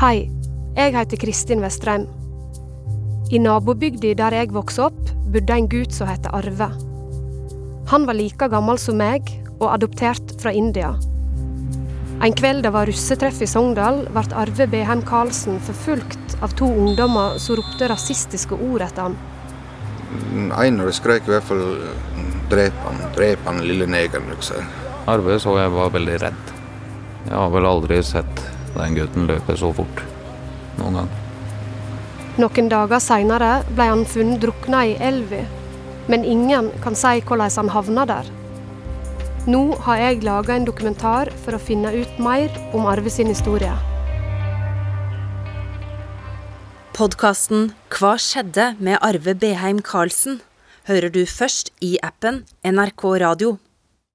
Hei, jeg heter Kristin Vestrheim. I nabobygda der jeg vokste opp, bodde en gutt som het Arve. Han var like gammel som meg, og adoptert fra India. En kveld det var russetreff i Sogndal, ble Arve Beheim Karlsen forfulgt av to ungdommer som ropte rasistiske ord etter han. En av dem skrek i hvert fall 'drep han, drep han, lille negeren'. Liksom. Arve så jeg var veldig redd. Jeg har vel aldri sett den gutten løper så fort noen gang. Noen dager seinere ble han funnet drukna i elva, men ingen kan si hvordan han havna der. Nå har jeg laga en dokumentar for å finne ut mer om Arve sin historie. Podkasten Hva skjedde med Arve Beheim Karlsen hører du først i appen NRK Radio.